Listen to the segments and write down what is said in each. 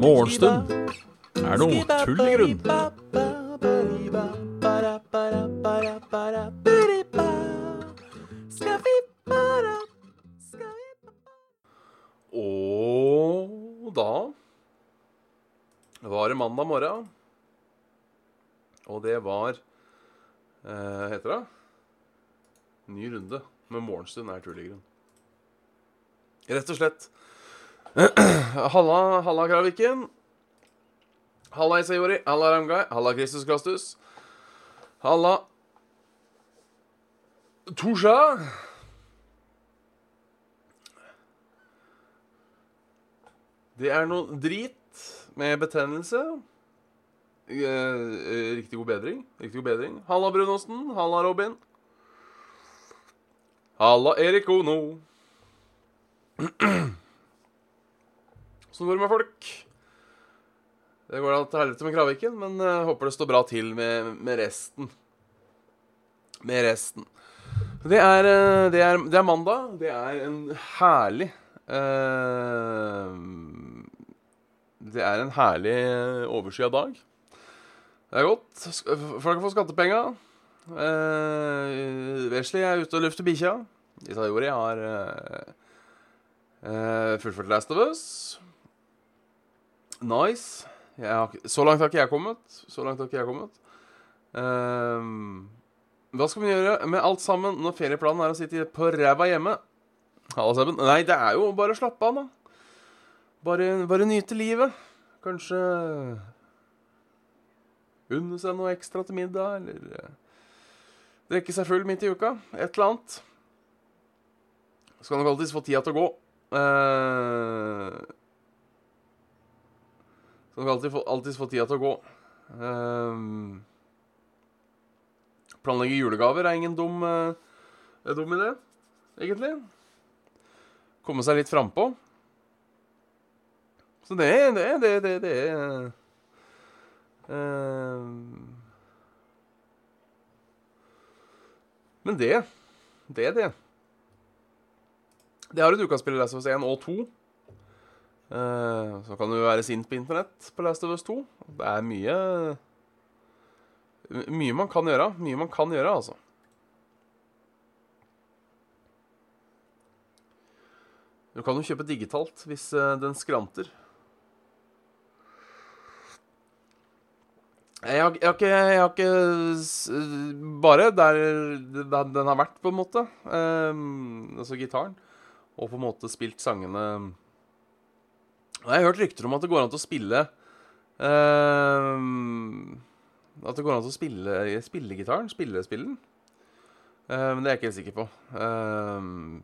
Morgenstund er noe tull i grunn. Og da var det mandag morgen. Og det var eh, Heter det? Ny runde med Morgenstund er tull i grunn. Rett og slett. Halla, halla Kraviken. Halla Isayori. Halla Ramgai. Halla Kristus Kristus. Halla Tusha. Det er noe drit med betennelse. Eh, eh, Riktig god bedring. Riktig god bedring. Halla Brunosten. Halla Robin. Halla Erik Ono. Åssen går det med folk? Det går da til helvete med Kraviken, men jeg håper det står bra til med, med resten. Med resten. Det er, eh, det, er, det er mandag. Det er en herlig eh, Det er en herlig overskya dag. Det er godt. Folk har fått skattepenga. Uh, Wesley er ute og lufter bikkja. Isayori har uh, eh, fullført Last of Us. Nice. Har, så langt har ikke jeg kommet. Så langt har ikke jeg kommet. Uh, hva skal vi gjøre med alt sammen når ferieplanen er å sitte på ræva hjemme? Nei, det er jo bare å slappe av, da. Bare, bare nyte livet. Kanskje unne seg noe ekstra til middag, eller eh, drikke seg full midt i uka. Et eller annet. Skal nok alltids få tida til å gå. Så skal nok alltid få, alltids få tida til å gå. Uh, planlegge julegaver er ingen dum, uh, dum idé, egentlig. Komme seg litt frampå. Så det det, det, det, det er Men det Det er det. Det har du kan spille Last of Us 1 og 2. Eh, så kan du være sint på internett på Last of Us 2. Det er mye Mye man kan gjøre. Mye man kan gjøre, altså. Du kan jo kjøpe digitalt hvis eh, den skranter. Jeg har, jeg har ikke, jeg har ikke Bare der, der den har vært, på en måte. Um, altså gitaren. Og på en måte spilt sangene Jeg har hørt rykter om at det går an til å spille um, At det går an til å spille spille gitaren. Spille spillen. Eh, men det er jeg ikke helt sikker på. Um,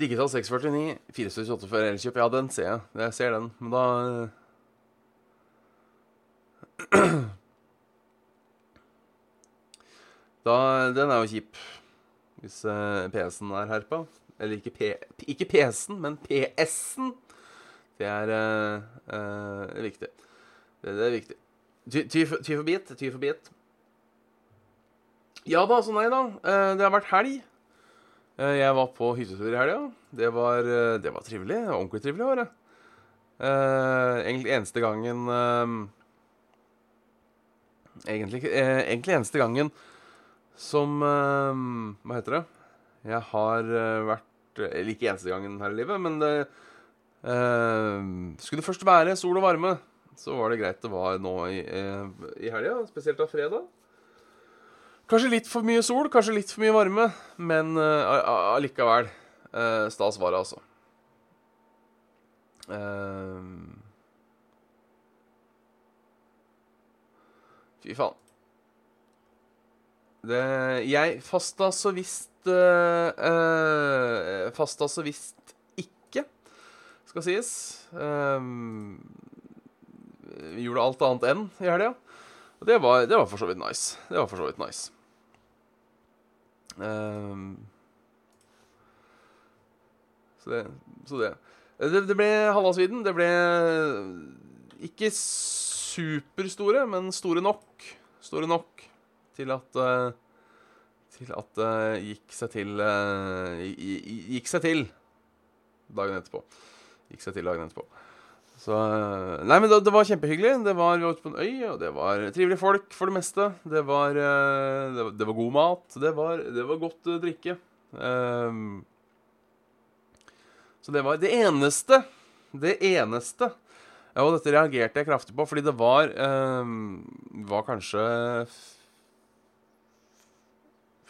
Digital 649, 478 for Elkjøp. Ja, den ser jeg. Jeg ser den. Men da Da Den er jo kjip. Hvis uh, PS-en er herpa. Eller ikke, P, PC-en, men PS-en. Det er uh, eh, viktig. Det, det er viktig. Ty, for- bit. Ty for bit. Ja da, så nei da. Eh, det har vært helg. Eh, jeg var på hyttetur i helga. Det var, eh, det var trivelig. Det var Ordentlig trivelig var det. Eh, egentlig eneste gangen eh, egentlig, eh, egentlig eneste gangen som eh, Hva heter det? Jeg har eh, vært Eller ikke eneste gangen her i livet, men det eh, Skulle det først være sol og varme, så var det greit det var nå i, eh, i helga. Spesielt av fredag. Kanskje litt for mye sol, kanskje litt for mye varme, men eh, allikevel. eh, stas var det, altså. Uh, fy faen. Det, jeg fasta så visst øh, Fasta så visst ikke, skal sies. Um, gjorde alt annet enn i helga. Og det var, det var for så vidt nice. Det var for så vidt nice. Um, så det Så det. Det, det ble Hallandsvidden. Det ble ikke superstore, men store nok. Store nok til at eh, til at det gikk seg til eh, gi- gi- Gikk seg til dagen etterpå. Gikk seg til dagen etterpå. Så eh, Nei, men det, det var kjempehyggelig. Det var, vi var ute på en øy, og det var trivelige folk for det meste. Det var, eh, det, det var god mat. Det var, det var godt eh, drikke. Um, så det var det eneste Det eneste Og dette reagerte jeg kraftig på, fordi det var um, var kanskje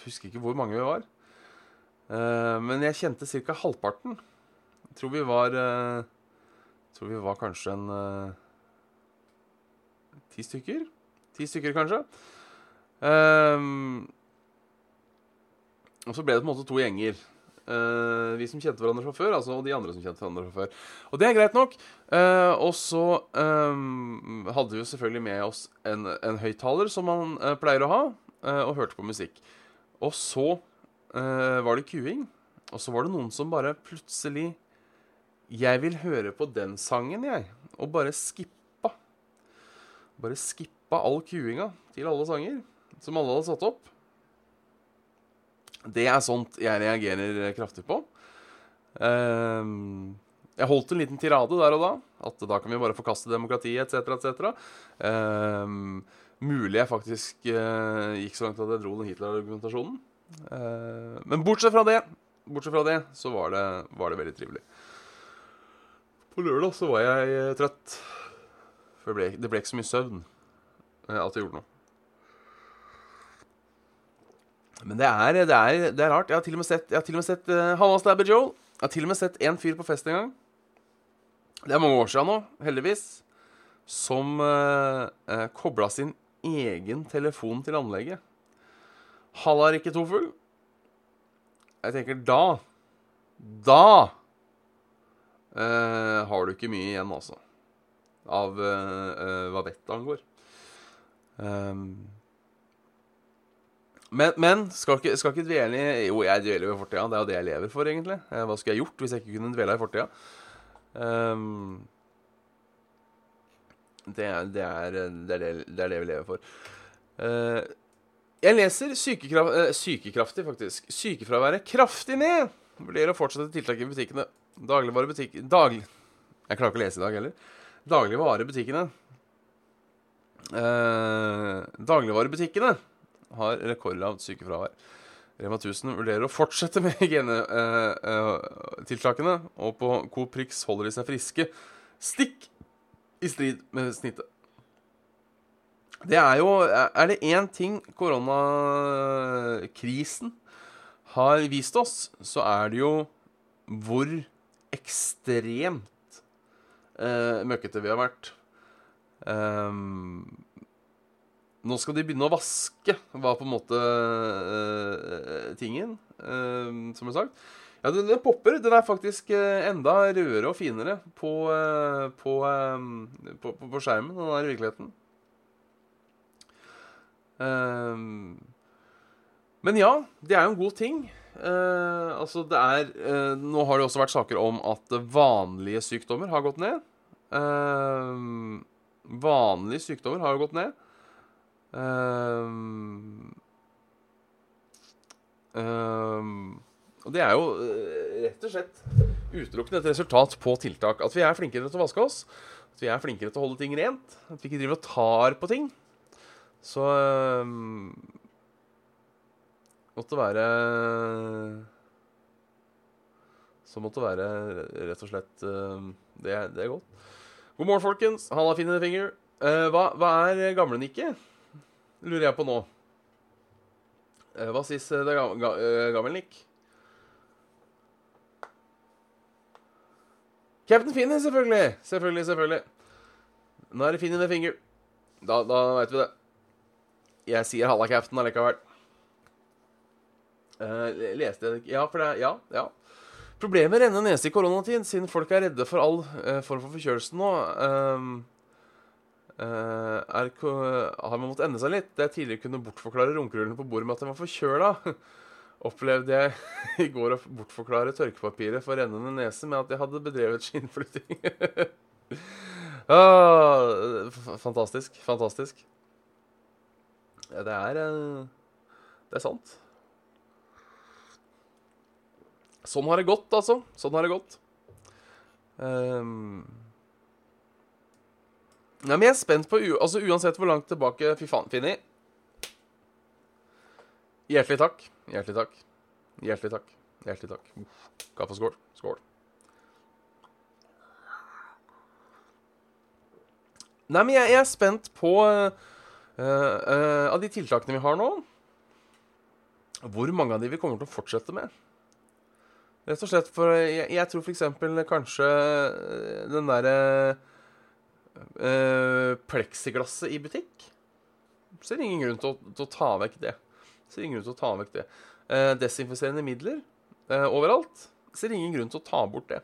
husker ikke hvor mange vi var. Eh, men jeg kjente ca. halvparten. Jeg tror vi var eh, jeg tror vi var kanskje en uh, ti stykker. Ti stykker, kanskje. Ehm, og så ble det på en måte to gjenger. Uh, vi som kjente hverandre fra før, altså, og de andre som kjente hverandre fra før. Og det er greit nok. Uh, og så ehm, hadde vi jo selvfølgelig med oss en, en høyttaler, som man eh, pleier å ha, eh, og hørte på musikk. Og så eh, var det kuing. Og så var det noen som bare plutselig Jeg vil høre på den sangen, jeg. Og bare skippa. Bare skippa all kuinga til alle sanger som alle hadde satt opp. Det er sånt jeg reagerer kraftig på. Ehm, jeg holdt en liten tirade der og da. At da kan vi bare forkaste demokratiet etc. etc. mulig jeg faktisk eh, gikk så langt at jeg dro den Hitler-argumentasjonen. Eh, men bortsett fra det, bortsett fra det, så var det, var det veldig trivelig. På lørdag så var jeg eh, trøtt. For det ble, det ble ikke så mye søvn eh, at jeg gjorde noe. Men det er, det er, det er rart. Jeg har til og med sett, jeg har til og med sett uh, Halla Stabber Joel. Jeg har til og med sett en fyr på fest en gang. Det er mange år siden nå, heldigvis. Som uh, uh, kobla sin egen telefon til anlegget. Halla, Rikke Tofull. Jeg tenker da Da eh, har du ikke mye igjen, altså. Av eh, eh, hva vettet angår. Um, men, men skal, ikke, skal ikke dvele i Jo, jeg dveler i fortida. Det er jo det jeg lever for, egentlig. Eh, hva skulle jeg gjort hvis jeg ikke kunne dvele i fortida? Um, det, er, det, er, det, er det, det er vi lever for. Uh, jeg leser sykekraft, uh, sykekraftig, faktisk. Sykefraværet kraftig ned. Vurderer å fortsette tiltak i butikkene. Dagligvarebutikk... Daglig... Jeg klarer ikke å lese i dag heller. Dagligvarebutikkene Uh, Dagligvarebutikkene har rekordlavt sykefravær. Rema 1000 vurderer å fortsette med hygienetiltakene, og på Coop Prix holder de seg friske. Stikk i strid med snittet. Det er jo Er det én ting koronakrisen har vist oss, så er det jo hvor ekstremt eh, møkkete vi har vært. Um, nå skal de begynne å vaske, var på en måte uh, tingen, uh, som jeg sagt. Ja, den, den popper. Den er faktisk eh, enda rødere og finere på, eh, på, ehm, på, på, på skjermen enn den er i virkeligheten. Um, men ja, det er jo en god ting. Uh, altså, det er uh, Nå har det også vært saker om at vanlige sykdommer har gått ned. Uh, vanlige sykdommer har jo gått ned. Ehm, ehm, og det er jo eh, rett og slett utelukkende et resultat på tiltak. At vi er flinkere til å vaske oss. At vi er flinkere til å holde ting rent. At vi ikke driver og tar på ting. Så um, måtte være Så måtte være rett og slett um, det, det er godt. God morgen, folkens. Halla, fine finger. Uh, hva, hva er gamle-Nikke? Lurer jeg på nå. Uh, hva sies det ga, ga, uh, gammel-Nick? Captain Finny, selvfølgelig. Selvfølgelig, selvfølgelig. Nå er det Finny the finger. Da, da veit vi det. Jeg sier halla, captain, allikevel. Uh, leste jeg ikke Ja, for det er Ja, ja. Problemet renner nese i koronatid, siden folk er redde for all uh, form for forkjølelse nå. Uh, er, har man måttet ende seg litt? Det jeg tidligere kunne bortforklare runkerullene på bordet med at den var forkjøla, opplevde jeg i går å bortforklare tørkepapiret for rennende nese med at jeg hadde bedrevet skinnflytting. ah, fantastisk. Fantastisk. Ja, det er Det er sant. Sånn har det gått, altså. Sånn har det gått. Um... Nei, men jeg er spent på Altså Uansett hvor langt tilbake Fy faen, Finni. Hjertelig takk. Hjertelig takk. Hjertelig takk. Hjertelig takk. Kaffeskål. Skål. Nei, men jeg, jeg er spent på uh, uh, Av de tiltakene vi har nå Hvor mange av de vi kommer til å fortsette med. Rett og slett for Jeg, jeg tror f.eks. kanskje den derre uh, pleksiglasset i butikk Ser ingen grunn til å, til å ta vekk det. Ser ingen grunn til å ta vekk det. Uh, desinfiserende midler uh, overalt. Ser ingen grunn til å ta bort det.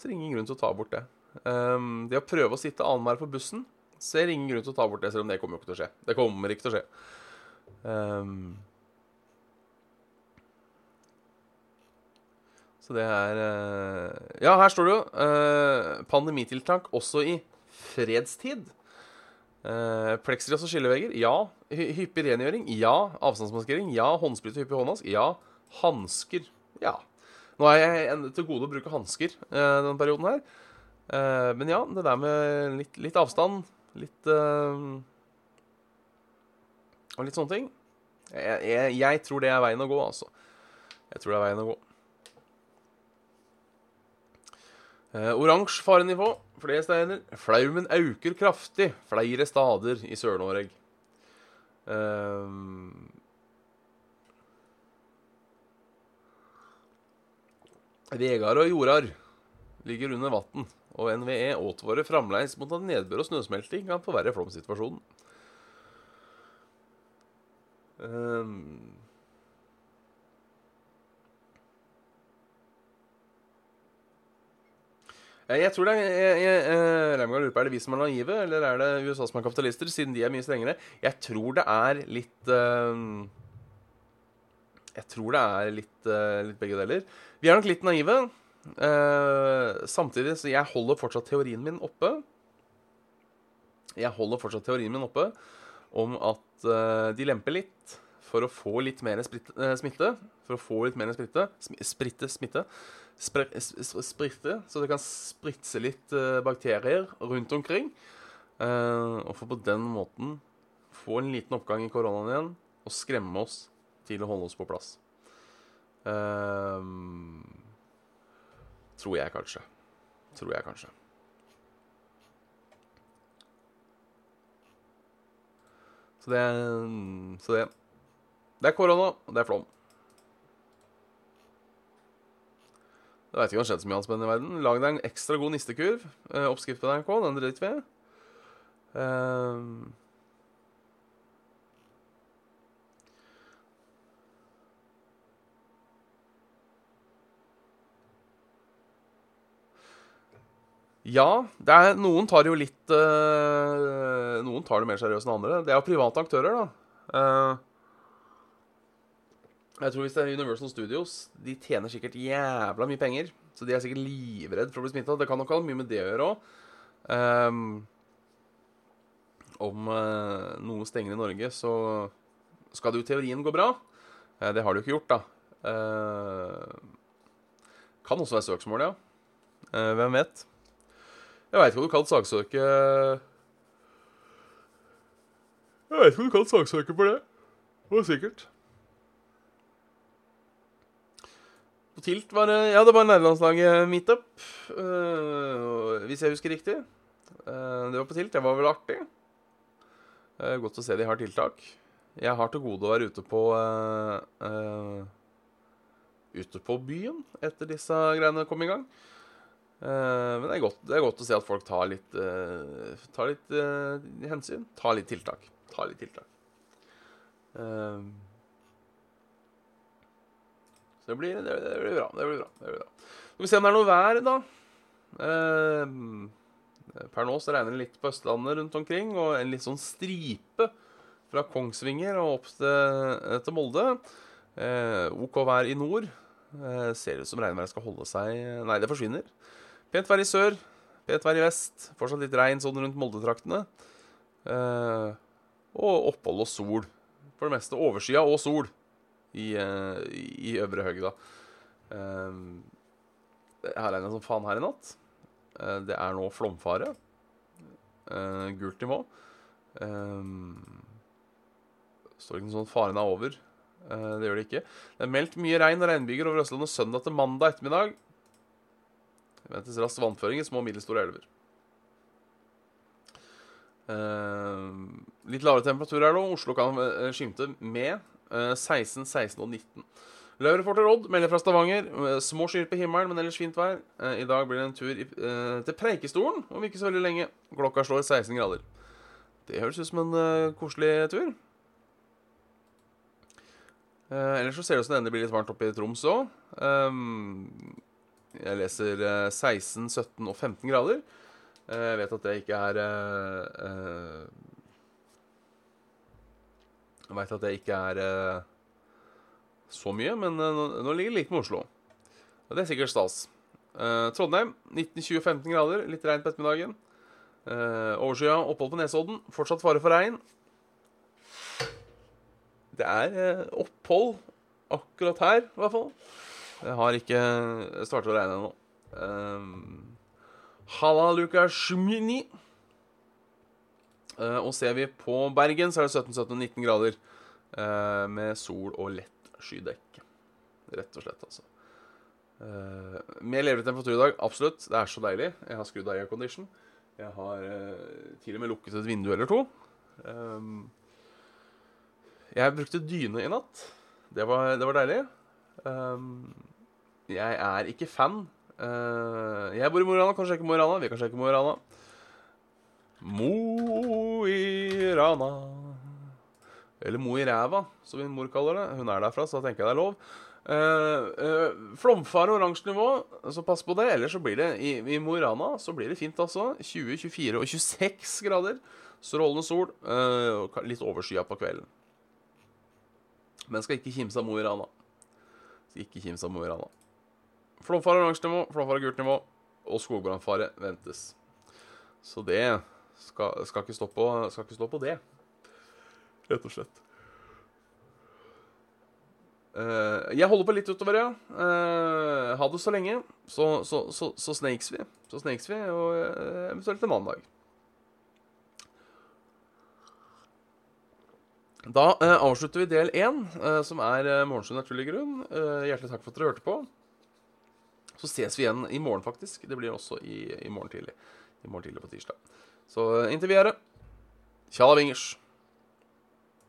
Ser ingen grunn til å ta bort det. Um, det å prøve å sitte annenhver på bussen ser ingen grunn til å ta bort det, selv om det kommer jo ikke til å skje. Det kommer ikke til å skje. Um, så det er uh, Ja, her står det jo uh, pandemitiltak også i fredstid. Uh, Plexiglass og skillevegger? Ja. Hy hyppig rengjøring? Ja. Avstandsmaskering? Ja. Håndsprit og hyppig håndvask? Ja. Hansker? Ja. Nå er jeg til gode å bruke hansker uh, denne perioden her. Uh, men ja, det der med litt, litt avstand, litt uh, Og litt sånne ting. Jeg, jeg, jeg, tror det er veien å gå, altså. Jeg tror det er veien å gå. Uh, Oransje farenivå flere steder. Flaumen øker kraftig flere steder i Sør-Norge. Uh, Vegard og jordar ligger under vann, og NVE advarer fremdeles mot at nedbør og snøsmelting kan forverre flomsituasjonen. Um, jeg tror det er jeg, jeg, lurer på, Er det vi som er naive, eller er det USA som er kapitalister, siden de er mye strengere? Jeg tror det er litt uh, Jeg tror det er litt, uh, litt begge deler. Vi er nok litt naive. Uh, samtidig så jeg holder fortsatt teorien min oppe. Jeg holder fortsatt teorien min oppe om at de lemper litt for å få litt mer spritte, smitte. For å få litt mer spritte. Spritte, smitte. Spritte, så det kan spritse litt bakterier rundt omkring. og for på den måten få en liten oppgang i koronaen igjen og skremme oss til å holde oss på plass. Uh, tror jeg kanskje. Tror jeg kanskje. Så det Så det Det er korona, og det er flom. Jeg veit ikke om det har skjedd så mye annet spennende i verden. Lag deg en ekstra god nistekurv. Eh, oppskrift på NRK, den driter vi i. Uh, Ja, er, noen tar jo litt øh, Noen tar det mer seriøst enn andre. Det er jo private aktører, da. Uh, jeg tror hvis det er Universal Studios, de tjener sikkert jævla mye penger. Så de er sikkert livredd for å bli smitta. Det kan nok ha mye med det å gjøre òg. Um, ehm, om uh, noe stenger i Norge, så skal det jo teorien gå bra. det har det jo ikke gjort, da. kan også være søksmål, ja. hvem vet? Jeg veit ikke hva du kan saksøke Jeg veit ikke hva du kan saksøke for det. Det var sikkert. Tilt var det Ja, det var nederlandslaget meetup. Uh, hvis jeg husker riktig. Uh, det var på Tilt. Det var vel artig. Uh, godt å se de har tiltak. Jeg har til gode å være ute på Ute på byen etter disse greiene kom i gang. Uh, men det er, godt, det er, godt, å se at folk tar litt, uh, tar litt uh, hensyn. Tar litt tiltak. Tar litt tiltak. Så det blir, det, det blir, bra. Det blir bra. Det blir bra. Skal vi se om det er noe vær, da. per nå så regner det litt på Østlandet rundt omkring, og en litt sånn stripe fra Kongsvinger og opp til, til Molde. OK vær i nord. ser ut som regnværet skal holde seg Nei, det forsvinner. Pent vær i sør, pent vær i vest. Fortsatt litt regn sånn rundt Molde-traktene. Eh, og opphold og sol. For det meste overskya og sol i, uh, i Øvre Høgda. Uh, jeg har regna som faen her i natt. Uh, det er nå flomfare. Eh, gult nivå. Eh, står ikke noe sånn faren er over. Det gjør det ikke. Det er meldt mye regn og regnbyger over Østlandet søndag til mandag ettermiddag. Det ventes rask vannføring i små og middelstore elver. Eh, litt lavere temperatur her nå. Oslo kan skimte med 16, 16 og 19. Løvreporter Odd melder fra Stavanger. eh, Små skyer på himmelen, men ellers fint vær. Eh, I dag blir det en tur eh, til Preikestolen om ikke så veldig lenge. Klokka slår 16 grader. Det høres ut som en eh, koselig tur. Eh, ellers så ser det ut som det endelig blir litt varmt oppe i Troms òg. jeg leser eh, 16, 17 og 15 grader. Eh, jeg vet at det ikke er eh, eh, Jeg veit at det ikke er eh, så mye, men eh, nå, ligger det like med Oslo. Og det er sikkert stas. Eh, Trondheim 19-20-15 grader, litt regn på ettermiddagen. Uh, Overskya, opphold på Nesodden. Fortsatt fare for regn. Det er eh, opphold akkurat her, i hvert fall. Det har ikke startet å regne ennå. Um, Halla, Lukasjmini. Uh, og ser vi på Bergen, så er det 17-17-19 grader. eh, med sol og lett skydekke. Rett og slett, altså. Uh, mer levelig temperatur i dag, absolutt. Det er så deilig. Jeg har skrudd av aircondition. Jeg har uh, til og med lukket et vindu eller to. Um, jeg brukte dyne i natt. Det var, det var deilig. Um, jeg er ikke fan. Uh, jeg bor i Mo i Rana, kan sjekke Mo i Rana. Vi kan sjekke Mo i Rana. Mo i Rana Eller Mo i ræva, som min mor kaller det. Hun er derfra, så da tenker jeg det er lov. Uh, uh, flomfare oransje nivå, så pass på det. Ellers så blir det i, i Mo i Rana så blir det fint, altså. 20, 24 og 26 grader. Strålende sol. Uh, litt overskya på kvelden. Men skal ikke kimse av Mo i Rana. Skal ikke kimse av Mo i Rana. Flomfare oransje nivå, flomfare gult nivå og skogbrannfare ventes. Så det skal, skal, ikke på, skal ikke stå på det, rett og slett. Uh, jeg holder på litt utover, ja. Uh, ha det så lenge. Så, så, så, så snakes vi. Så snakes vi, og uh, eventuelt til mandag. Da avslutter vi del én, som er uh, Morgenstund naturlig grunn. hjertelig takk for at dere hørte på. Så ses vi igjen i morgen, faktisk. Det blir også i, i morgen tidlig. I morgen tidlig på tirsdag. Så inntil videre Tjalla.